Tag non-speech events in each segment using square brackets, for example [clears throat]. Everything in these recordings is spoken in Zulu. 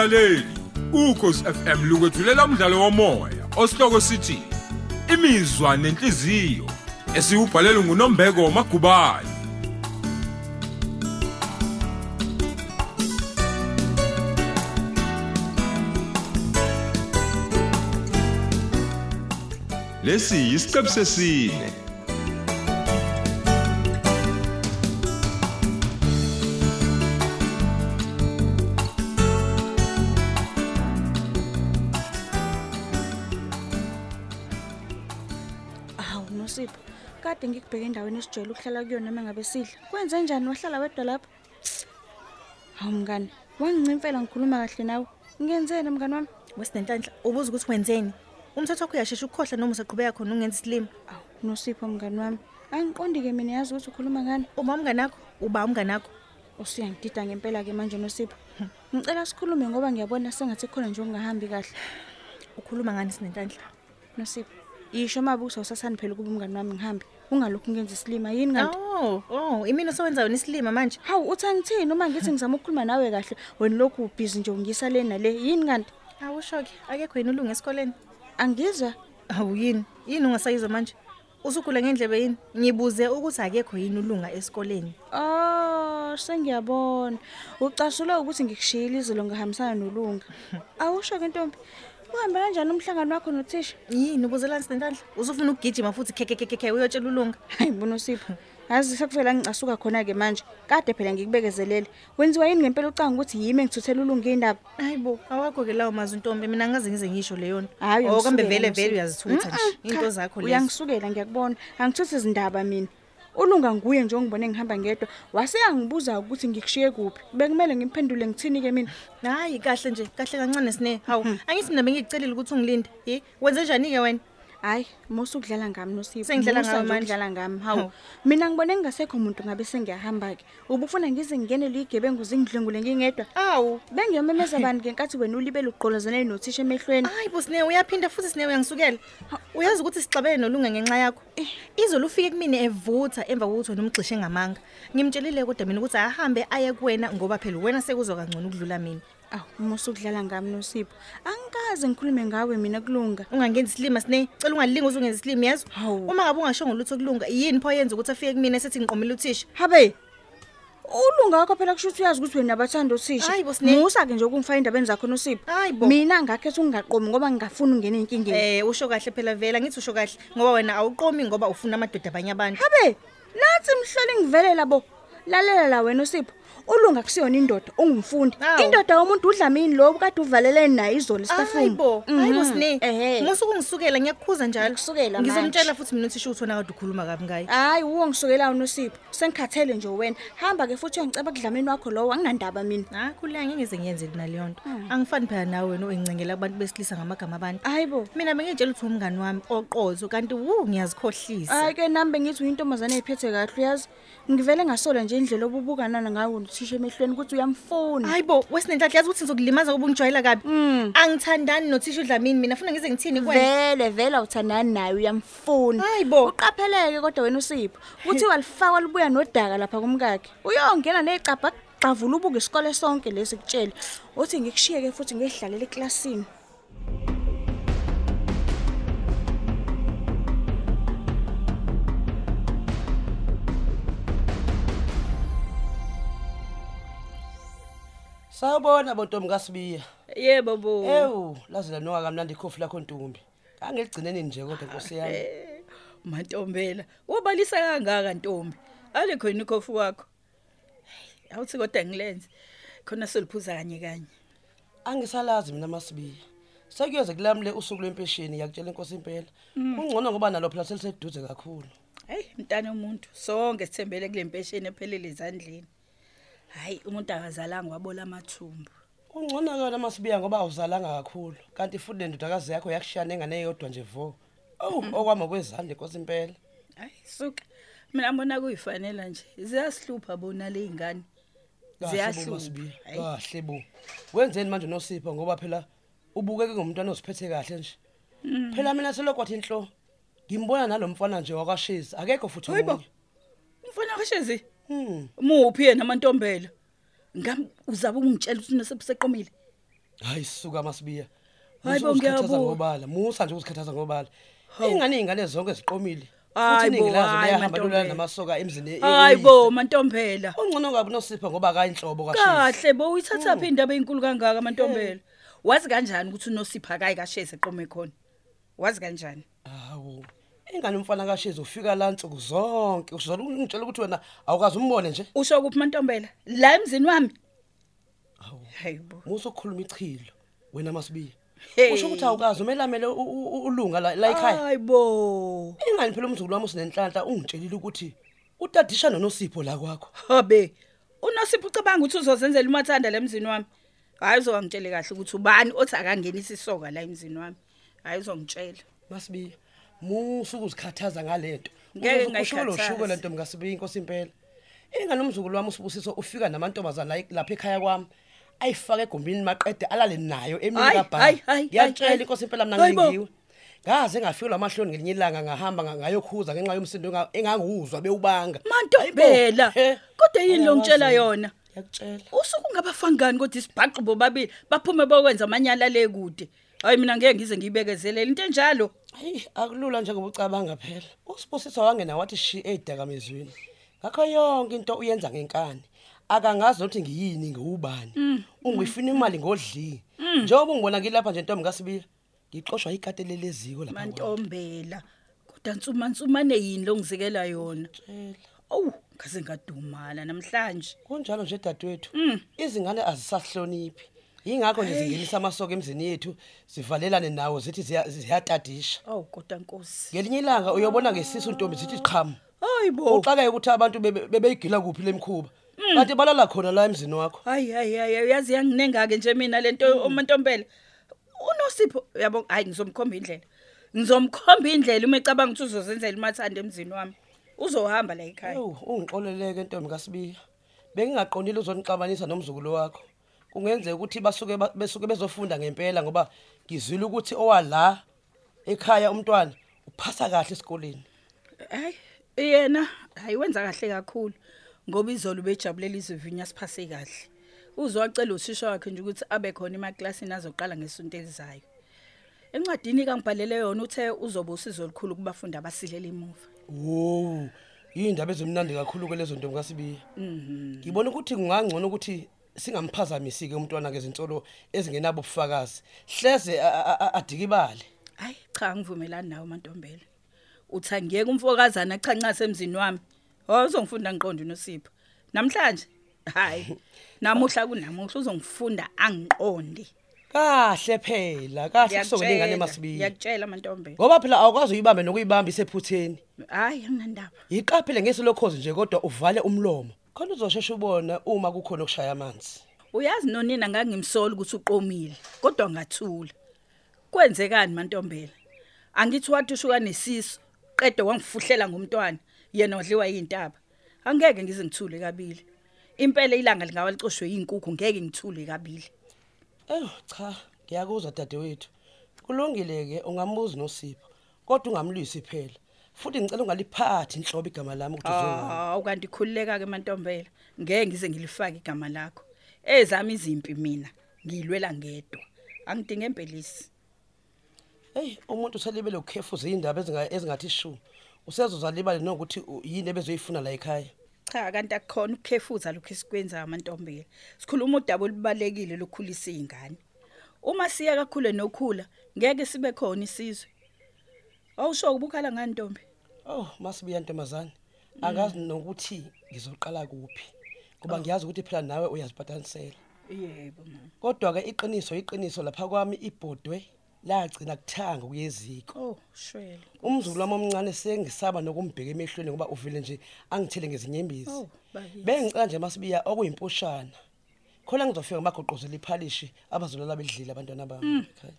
mlaleli ukhosi FM lukwethulela umdlalo womoya osihloko sithi imizwa nenhliziyo esiubhalelwe nguNombeko Magubane. Lesi isiqebu sesine. Kade ngikubheke endaweni esijwayele ukuhlala kuyona mengabe sidla. Kwenze njani wahlala wedwa lapha? Hawu mngani, wangincimfela ngikhuluma kahle nawe. Ngenzeni mngani wami? Wesinenhlanhla ubuza ukuthi wenzeni? Umthetho wakho uyashesha ukukhohlwa noma usaqhubeka khona ungenza isilimo. Awu Nosipho mngani wami. Angiqondi ke mina yazi ukuthi ukhuluma ngani. Uma umnganakho, uba umnganakho. Usiyangidida ngempela ke manje Nosipho. Ngicela sikhulume ngoba ngiyabona sengathi khona nje okungahambi kahle. Ukhuluma ngani sinenhlanhla? Nosipho, yisho mabuso usasani phela kuba umngani wami ngihambe. Ungalokhu ngenza isilima yini kanti? Oh, oh, imini osewenza wena isilima manje. Hawu uthi angithini uma ngithi ngizama ukukhuluma nawe kahle wena lokhu ubhizi nje ungisa le nale yini kanti? Awusho-ke, akekho yini ulunga esikoleni? Angizwa. Hawu yini? Yini ungasayizwa manje? Usugula ngendlebe yini? Ngibuze ukuthi akekho yini ulunga esikoleni. Oh, sengiyabona. Ucasula ukuthi ngikushiyile izolo ngihambisana nolunga. [laughs] Awusho ke ntombi. Uhambe kanjani umhlangano wakho nothisha? Yini ubuzelani sinenhlanhla? Usufuna ukugijima futhi khekekekeke uyotshela ulunga. Hayi mbona usipho. Yazi sekuvela ngicasuka khona ke manje. Kade phela ngikubekezelele. Wenziwa yini ngempela ucanga ukuthi yimi engithuthela ulunga indaba? Hayibo, awakho ke lawo mazwi ntombi mina ngaze ngize ngisho leyo nto. Hayi, oh kambe uyangisukela, vele vele Nosipho. uyazithutha nje. Mm-mm, Into cha, zakho lezo. Uyangisukela ngiyakubona. Angithuthi izindaba mina. Ulunga nguye nje ongibone ngihamba ngedwa. Wase yangibuza ukuthi ngikushiye kuphi. Bekumele ngimphendule ngithini ke mina? Hayi kahle nje, kahle kancane sine. Hawu, angithi mina bengikucelile ukuthi ungilinde. Yi, wenze njani ke wena? Hayi, musu ukudlala ngami noSipho. Sengidlala Musa ngawe nje manje. ukudlala ngami. Hawu. Hawu. Mina ngibone ngingasekho umuntu ngabe sengiyahamba ke. Ubufuna ngize ngingenele igebengu zingidlengule ngingedwa. Awu. Bengiyomemeza bani ngenkathi wena ulibele ugqolozane nothisha emehlweni. Hayi bo sine uyaphinda futhi sine uyangisukela. Uyazi ukuthi sixabene nolunga ngenxa yakho. Izolo ufike kumina evutha emva kokuthi wena umgxishe ngamanga. Ngimtshelile kodwa mina ukuthi ahambe aye kuwena ngoba phela wena sekuzwa kangcono ukudlula mina. Awu, musu ukudlala ngami noSipho. Angikaze ngikhulume ngawe mina kulunga. Ungangenzi isilima sine, cela ungalingi uze ungenza isilima yazi. Hawu. Uma ngabe ungashongo lutho kulunga, yini pho yenza ukuthi afike kumina esethi ngiqomela uthisha? Habe. Ulunga wakho phela kusho ukuthi uyazi ukuthi wena abathanda uthisha. Hayi bo, Sine. Musa ke nje ukungifaka indabeni zakho noSipho. Hayi bo. Mina ngakhetha ukungaqomi ngoba ngingafuni ungena enkingeni. Eh usho kahle phela vela ngithi usho kahle ngoba wena awuqomi ngoba ufuna amadoda abanye abantu. Habe, nathi mhloli ngivelela bo. Lalela la wena uSipho. Ulunga kusiyona indoda, ungumfundi. Awu. Indoda yomuntu udlamini lo kade uvalele naye izolo sitafumu. Hayibo, hayibo Mhm. sine. Ehe. Musu kungisukela ngiyakukhuza njalo. Ngiyakusukela manje. Ngizomtshela futhi mina uthisha uthona kade ukhuluma kabi ngaye. Hayi uwo ngisukela uNosipho. Sengikhathele nje wena. Hamba ke futhi uyangiceba kudlamini wakho lowo anginandaba mina. Ha khuleka ngingeze ngiyenze naleyo nto. Hmm. Angifani phela nawe wena oyincengela kubantu besilisa ngamagama abantu. Hayibo. Mina bengitshela ukuthi umngani wami oqozo kanti wu ngiyazikhohlisa. Hayi ke nami bengithi uyintombazane eziphethe kahle uyazi. Ngivele ngasola nje indlela obubukana ngawo uthisha emehlweni ukuthi uyamfuna. Hayibo, wesinenhlanhla yazi ukuthi ngizokulimaza ngoba ungijwayela kabi. Mm. Angithandani nothisha udlamini mina funa ngize ngithini kuwena. Vele vele awuthandani naye uyamfuna. Hayibo. Uqapheleke kodwa wena uSipho. Uthi walifaka libuya nodaka lapha kumkakhe. Uyongena necapha xavula ubuke isikole sonke lesi kutshela. Uthi ngikushiyeke futhi ngehlalele eklasini. Sawubona bontombi kaSibiya. Yebo bo. Ewu, laze lanoka kamnandi ikhofi lakho Ntombi. Angeligcineni nje kodwa Nkosi yami. Eh, Mantombela, ubalisa kangaka Ntombi. Ale khona ikhofi wakho. Hey, awuthi kodwa ngilenze. Khona soliphuza kanye kanye. Angisalazi mina maSibiya. Sekuyoze kulamle usuku lwempesheni yakutshela inkosi impela. Ungcono ngoba nalo phela seliseduze kakhulu. Hey, mntana umuntu, sonke sithembele kule mpesheni ephelele ezandleni. Hayi, umuntu akazalanga wabola amathumbu. Ungcono yona maSibiya ngoba awuzalanga kakhulu. Kanti futhi nendodakazi yakho yakushaya engane eyodwa nje vo. Oh, okwama kwezandla inkosi impela. Hayi, suka. Mina mbona kuyifanela nje. Ziyasihlupha bona le ingane. Kahle bo Ziyahlupha. maSibiya. Hayi. Kahle bo. Wenzeni manje noSipho ngoba phela ubukeke ngumntwana oziphethe kahle nje. Phela mina selokwathi inhlo. Ngimbona nalomfana nje wakashezi. Akekho futhi Hayibo. omunye. Umfana kashezi. Hmm. Muphi yena amantombela? Ngam uzaba ungitshela ukuthi nesebuseqomile. hayi suka masibiya. Hayi bo, Musa uzikhathaza ngiyabuka. ngobala. Musa nje uzikhathaza ngobala. Ingane ingane zonke ziqomile. Hayi futhi bo, ningilazo hayi, liyahamba lula Mantombela. namasoka emzini e- hayi eyise. bo mantombela. Ungcono ngabe nosipha ngoba akayinhlobo kashisa kahle bo uyithatha phi indaba ezinkulu kangaka amantombela wazi kanjani ukuthi unosipha akayi kashese eqome khona? Wazi kanjani? Hawo ingane umfana kashisa ufika la nsuku zonke? Uzola ungitshela ukuthi wena awukazi umbone nje. Usho kuphi mantombela? La emzini wami? Hawu. hayibo musa ukukhuluma ichilo wena masibiya. Hey. usho ukuthi awukazi umelamele u- u- u- ulunga la la ekhaya? Hayibo ingane phela umzukulu wami usinenhlanhla ungitshelile ukuthi utadisha nonosipho la kwakho? Habe unosipho ucabanga ukuthi uzozenzela umathanda lemzini wami? Hayi uzongitshele kahle ukuthi ubani othi akangenisa isoka la emzini wami? Hayi uzongitshela. Masibiya musa ukuzikhathaza ngalento Ngeke Uzokushuka lo ngayikhathazi. shuko lento mkasibiya inkosi impela ingane umzukulu wami usibusiso ufika namantombazana la- lapha ekhaya kwami ayifaka egumbini maqede alale nayo Hayi, emini hayi, kabhali hayi, hayi. ngiyatshela inkosi impela mina Hayi bo. ngilingiwe ngaze ngafika lamahloni ngelinye ilanga ngahamba nga- ngayokhuza ngenxa yomsindo enga- engangiwuzwa bewubanga mantombela Hayi bo, he. kodwa yini lo ngitshela Ayawazi. yona ngiyakutshela usuku ungabafani ngani kodwa isibhaqo bobabili baphume bokwenza amanyala le kude hayi mina ngeke ngize ngiyibekezelele. Into enjalo? Hayi akulula njengoba ucabanga phela. Usibusisa wangena wathi shi edakamezweni ngakho yonke into uyenza ngenkani. Akangazi nokuthi ngiyini ngiwubani. Ungifuna imali ngodli. Njengoba ungibona ngilapha nje ntombi kasibiya ngiqoshwa ikatele leziko lapha kwami. mantombela kodwa nsuma nsumane yini lo ngizekela yona? Awu ngaze ngadumala namhlanje. Kunjalo nje dadewethu. Izingane azisahloniphi. Yingakho nje zingenisa amasoko emzini yethu zivalelane nawo zithi ziya- ziyatadisha. Awu kodwa nkosi. Ngelinye ilanga uyobona ngesisu ntombi zithi qhamu hayi bo. Uxakeke ukuthi abantu bebe- bebeyigila kuphi lemkhuba kanti balala khona la emzini wakho. Hayi hayi hayi uyazi yanginengake nje mina lento umantombela unosipho yabo hayi ngizomkhomba indlela. Ngizomkhomba indlela uma ecabanga ukuthi uzozenzela imathanda emzini wami. Uzohamba la ekhaya. Ewu ungixoleleke ntombi kaSibiya. Bengingaqondile uzonixabanisa nomzukulu wakho. Kungenzeka ukuthi basuke ba- besuke bezofunda ngempela ngoba ngizwile ukuthi owala ekhaya umntwana uphasa kahle esikoleni. hayi yena hayi wenza kahle kakhulu ngoba izolo bejabulela izivinya siphase kahle uzowacela usisha wakhe nje ukuthi abe khona emaklasini azoqala ngesonto elizayo encwadini kangibhalele yona uthe uzobe usizo olukhulu kubafundi abasilela emuva Wo, yindaba ezimnandi kakhulu ke lezo ntombi kaSibiya. Mhm. Ngibona ukuthi kungangcono ukuthi singamphazamisi ke umntwana ke izinsolo ezingenabo ubufakazi. Hleze adikibale. hayi cha ngivumelani nawe mantombela uthi angiyeke umfokazana achancase emzini wami ho uzongifunda ngiqonde unosipho namhlanje hayi [laughs] namuhla kunamuhla uzongifunda angiqonde Kahle phela, kahle kusongela ingane masibiya. ngiyakutshela mantombela Ngoba phela awukwazi uyibambe nokuyibamba isephutheni. hayi anginandaba Yiqaphele ngesilokhozi nje kodwa uvale umlomo. Khona uzosheshe ubona uma kukhona okushaya amanzi. uyazi nonina ngangimsola ukuthi uqomile kodwa ngathula kwenzekani mantombela angithi wathi ushuka nesisu qede wangifuhlela ngumntwana yena odliwa yintaba angeke ngize ngithule kabili impela ilanga lingawa licoshwe yinkukhu ngeke ngithule kabili Eh cha, ngiyakuzwa dadewethu. Kulungile ke ungambuza noSipho, kodwa ungamlwisi phela. Futhi ngicela ungaliphathi inhlobo igama lami ukuthi uzongani. hawu kanti khulileka ke mantombela. Ngeke ngize ngilifake igama lakho. Ezami izimpi mina ngilwela ngedwa. Angidinge empelisi Hey, umuntu uselibele ukhefuza indaba ezinga ezingathi shu. Usezozalibale nokuthi u- yini ebezoyifuna la ekhaya. cha kanti akukhona ukukhefuza lokho esikwenza amantombela sikhuluma udaba olubalekile lokukhulisa izingane uma siya kakhulu nokhula ngeke sibe khona isizwe. Awusho ubukhala ngani ntombi? Oh, masibiya ntombazane. Angazi nokuthi ngizoqala kuphi. Kuba ngiyazi ukuthi phela nawe uyazibhatanisela. yebo mama Kodwa ke iqiniso iqiniso lapha kwami ibhodwe lagcina kuthanga kuyeziko. oh shwele Umzulu wami omncane sengisaba nokumbheka emehlweni ngoba uvele nje angithele ngezinyembezi. Oh, bakithi. Bengicela nje masibiya okuyimpushana. Khona ngizofika magoqozela iphalishi abazolala bedlile abantwana bami ekhaya.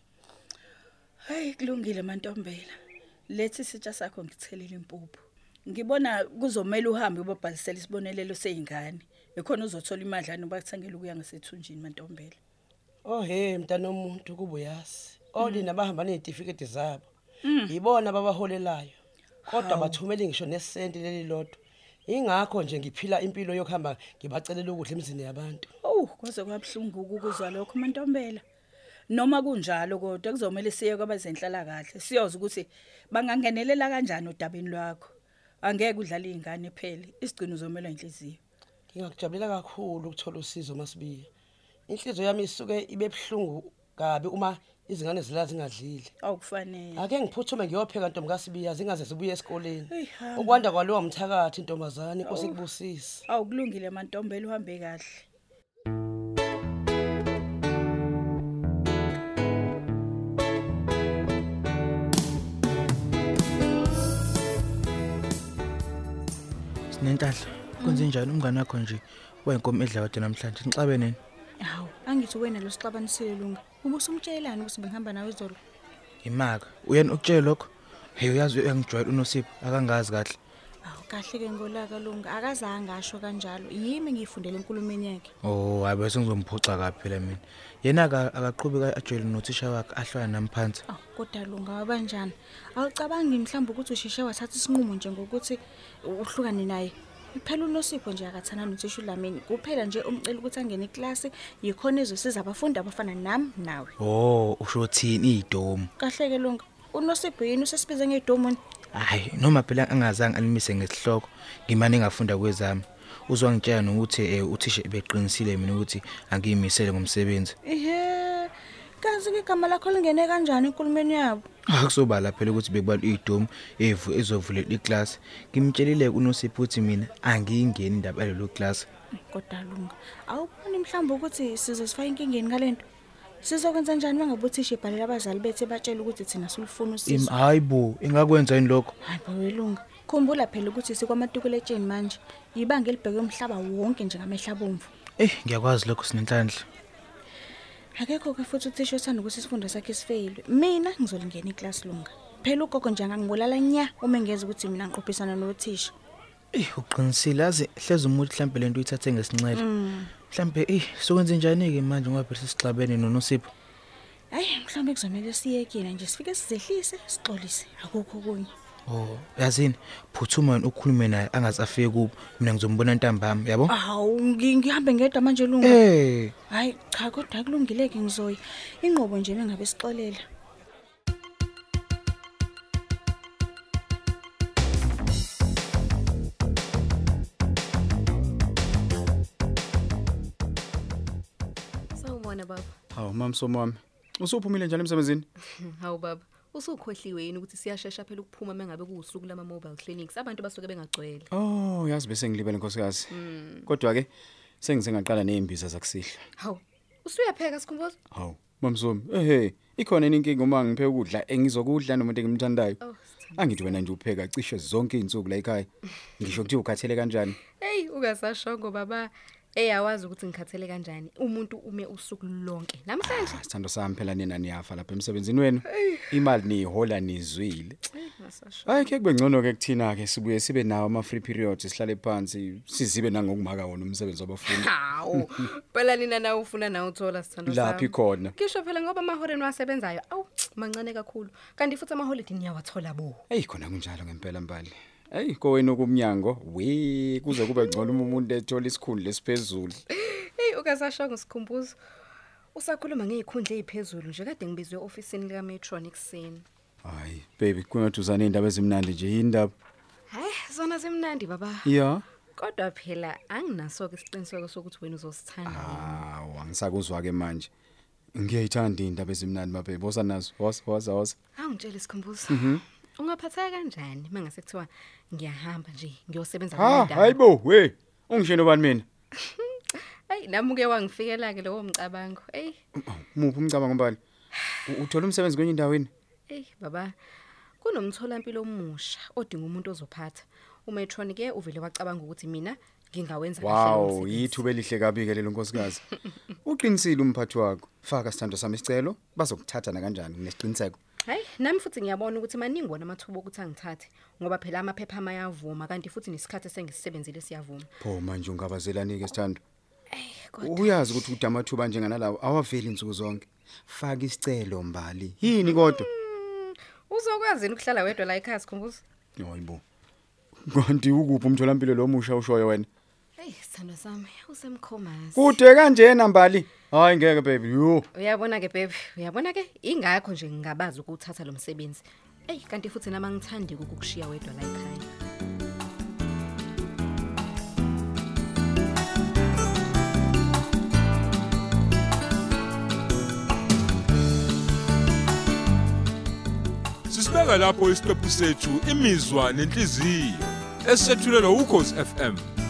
hayi kulungile mantombela lethi sitsha sakho ngithelele impuphu ngibona kuzomela uhambe ubabhalisela isibonelelo sezingane ekhona uzothola imadlana obakuthengela ukuya ngasethunjini mantombela Oh hey mntana omuntu kubuyazi. Oli nabahamba nezitifiketi zabo. Yibona babaholelayo. Kodwa bathumela ngisho nesenti leli lodwa. Ingakho nje ngiphila impilo yokuhamba ngibacelela ukudla emzini yabantu. Oh, kwaze kwabhlungu ukuzwa lokho mantombela. Noma kunjalo kodwa kuzomela siye kwabazenhlala kahle siyoza ukuthi bangangenelela kanjani odabeni lwakho angeke udlale izingane phela isigcino uzomela inhliziyo Ngingakujabulela kakhulu ukuthola usizo masibiya. Inhliziyo yami isuke ibe buhlungu kabi uma izingane zila zingadlile. awukufanele Ake ngiphuthume ngiyopheka ntombakasibiya zingaze zibuye esikoleni. Ukwanda kwalowa mthakathi intombazane inkosi kubusisa. awukulungile mantombela uhambe kahle Sinentahla. Kwenze njani umngane wakho nje? Wenkomo edla wade namhlanje. Nixabe nini? hawu angithi wena lo sixabanisile lunga ubusumtshelani ukuthi bengihamba nawe izolo Imaka. Uyena ukutshela lokho? Hey uyazi uyangijwayela uNosipho akangazi kahle. Awu kahle-ke ngolaka lunga akazange asho kanjalo. Yimi ngiyifundele enkulumeni yakhe. Oh, hayi bese ngizomphuca kabi phela mina. Yena aka akaqhubeka ajwayele nothisha wakhe ahlwana namphansi. awu kodwa lunga wabanjani awucabangi mhlawumbe ukuthi usheshe wathatha isinqumo nje ngokuthi uhlukane naye? Phela unosipho nje akathana nothisha ulamini. Kuphela nje umcela ukuthi angene iklasi yikhona ezosiza abafundi abafana nami nawe. Oh, usho thini idomu? kahle-ke lunga unosipho yini usesibize ngedomoni Hayi, noma phela angazange alimise ngesihloko, ngimane ngafunda kwezami. Uzwa ngitshela nokuthi eh uthisha beqinisile mina ukuthi angiyimisele ngomsebenzi. ihe kazi-ke igama lakho lingene kanjani enkulumeni yabo Akusobala phela ukuthi bekubalwa idomu evu ezovulela iklasi. Ngimtshelile uNosipho ukuthi mina angiyingeni indaba yalelo class. kodwa lunga awuboni mhlawumbe ukuthi sizosifaka inkingeni ngale nto sizokwenza njani mangabe uthisha ibhalela abazali bethu ebatshela ukuthi thina silufuna Im usizo hayibo, ingakwenza yini lokho? hayi bawelunga khumbula phela ukuthi sikwamatukuletsheni manje yibanga elibheke umhlaba wonke njengamehla bomvu Eh, ngiyakwazi lokho sinenhlanhla. akekho-ke futhi uthisha othanda ukuthi isifundo sakhe sifeyilwe. Mina ngizolingena iklasi lunga. Phela ugogo nje angangibulala nya uma engeza ukuthi mina ngiqophisana nothisha. Eh, uqinisile aze hleze umuntu mhlambe lento uyithathe ngesincele. Mhlambe eh sokwenze njani ke manje ngoba phela sisixabene noNosipho? hayi mhlawumbe kuzomele siye kuyena nje sifike sizehlise sixolise. Akukho okunye. Oh, yazini, phuthuma wena ukhulume naye angaze afike kubo. Mina ngizombona ntambama, yabo? awu ngi- ngihambe ngedwa manje lunga. Eh, hayi cha kodwa akulungileke ngizoya. Inqobo nje mengabe sixolela. Sawubona baba. Hawu mama somami. Usuphumile njani emsebenzini? [laughs] Hawu baba. Usukhohliwe yini ukuthi siyashesha phela ukuphuma mengabe kuusuku lama mobile clinics abantu basuke bengagcwele. Oh, yazi bese ngilibele nkosikazi. Kodwa ke sengizengaqala nezimbiza zakusihla. Hawu. Usuyapheka sikhumbuzo? Hawu, mama somi. Ehhe, ikhona yini inkinga uma ngipheka ukudla engizokudla nomuntu engimthandayo? Oh, Angithi wena nje upheka cishe zonke izinsuku la ekhaya. Ngisho ukuthi ukhathele kanjani? Hey, ukasashongo baba. Eyawazi ukuthi ngikhathele kanjani. Umuntu ume usuku lonke. Namhlanje Sithando sami phela nina niyafa lapha emsebenzini wenu. Imali niyihola nizwile. ngasasho. Hayi ke kube ngcono ke kuthina ke sibuye sibe nawo ama free periods sihlale phansi sizibe nangokumaka wona umsebenzi wabafundi. Hawu. Phela nina na ufuna na uthola sithando sami. Laphi khona? Kisho phela ngoba amahoreni wasebenzayo. Awu, mancane kakhulu. Kanti futhi amaholiday niyawathola bo. Hey khona kunjalo ngempela mbali. Hey kowena kumnyango we kuze kube ngcono uma umuntu ethola isikhundla esiphezulu. Hey ukasashongo sikhumbuzo. Usakhuluma ngezikhundla eziphezulu nje kade ngibizwe ofisini lika Metron ekseni. Hayi baby kungaduzana indaba ezimnandi nje indaba. Hayi zona zimnandi baba. Yeah. Kodwa phela anginaso ke isiqiniseko sokuthi wena uzosithanda. Ah wangisakuzwa ke manje. Ngiyayithanda indaba ezimnandi ma baby. Wosa nazo. Wosa wosa wosa. Awungitshela isikhumbuzo. Ungaphatheka kanjani mangase kuthiwa ngiyahamba nje ngiyosebenza Ha kule ndawo? hayibo we. Ungisheno bani mina? [laughs] Hey nami uke wangifikela ke lowo mcabango. Hey [clears throat] Muphi umcabango mbali? U- Uthola umsebenzi kwenye indawo yini? hey baba. Kunomtholampilo omusha odinga umuntu ozophatha. uMetronic ke uvele wacabanga ukuthi mina ngingawenza kahle lo Wow, msebenzi. yithuba elihle kabi ke lelo nkosikazi. [laughs] Uqinisile umphathi wakho. Faka sithando sami isicelo bazokuthatha na kanjani nesiqiniseko. Hayi, nami futhi ngiyabona ukuthi maningi wona amathuba ukuthi angithathe ngoba phela amaphepha amayavuma kanti futhi nesikhathi sengisebenzile siyavuma. Pho manje ungabazelani ke sithando? Kodwa Uyazi ukuthi udamathuba njenganalawo awaveli insuku zonke. Faka isicelo mbali. Yini kodwa? uzokwazi yini ukuhlala wedwa la ekhaya sikhumbuza? Hayibo. Kanti ukuphi umtholampilo lo musha ushoyo wena? Hey, sithando sami, usemkhomazi. Kude kanjena mbali. hayi ngeke baby yo Uyabona ke baby, uyabona ke ingakho nje ngingabazi ukuthatha lo msebenzi. Ey kanti futhi nama ngithandi ukukushiya wedwa la ekhaya. Sisibeka lapho isiqephu sethu imizwa nenhliziyo esethulelwa ukhozi FM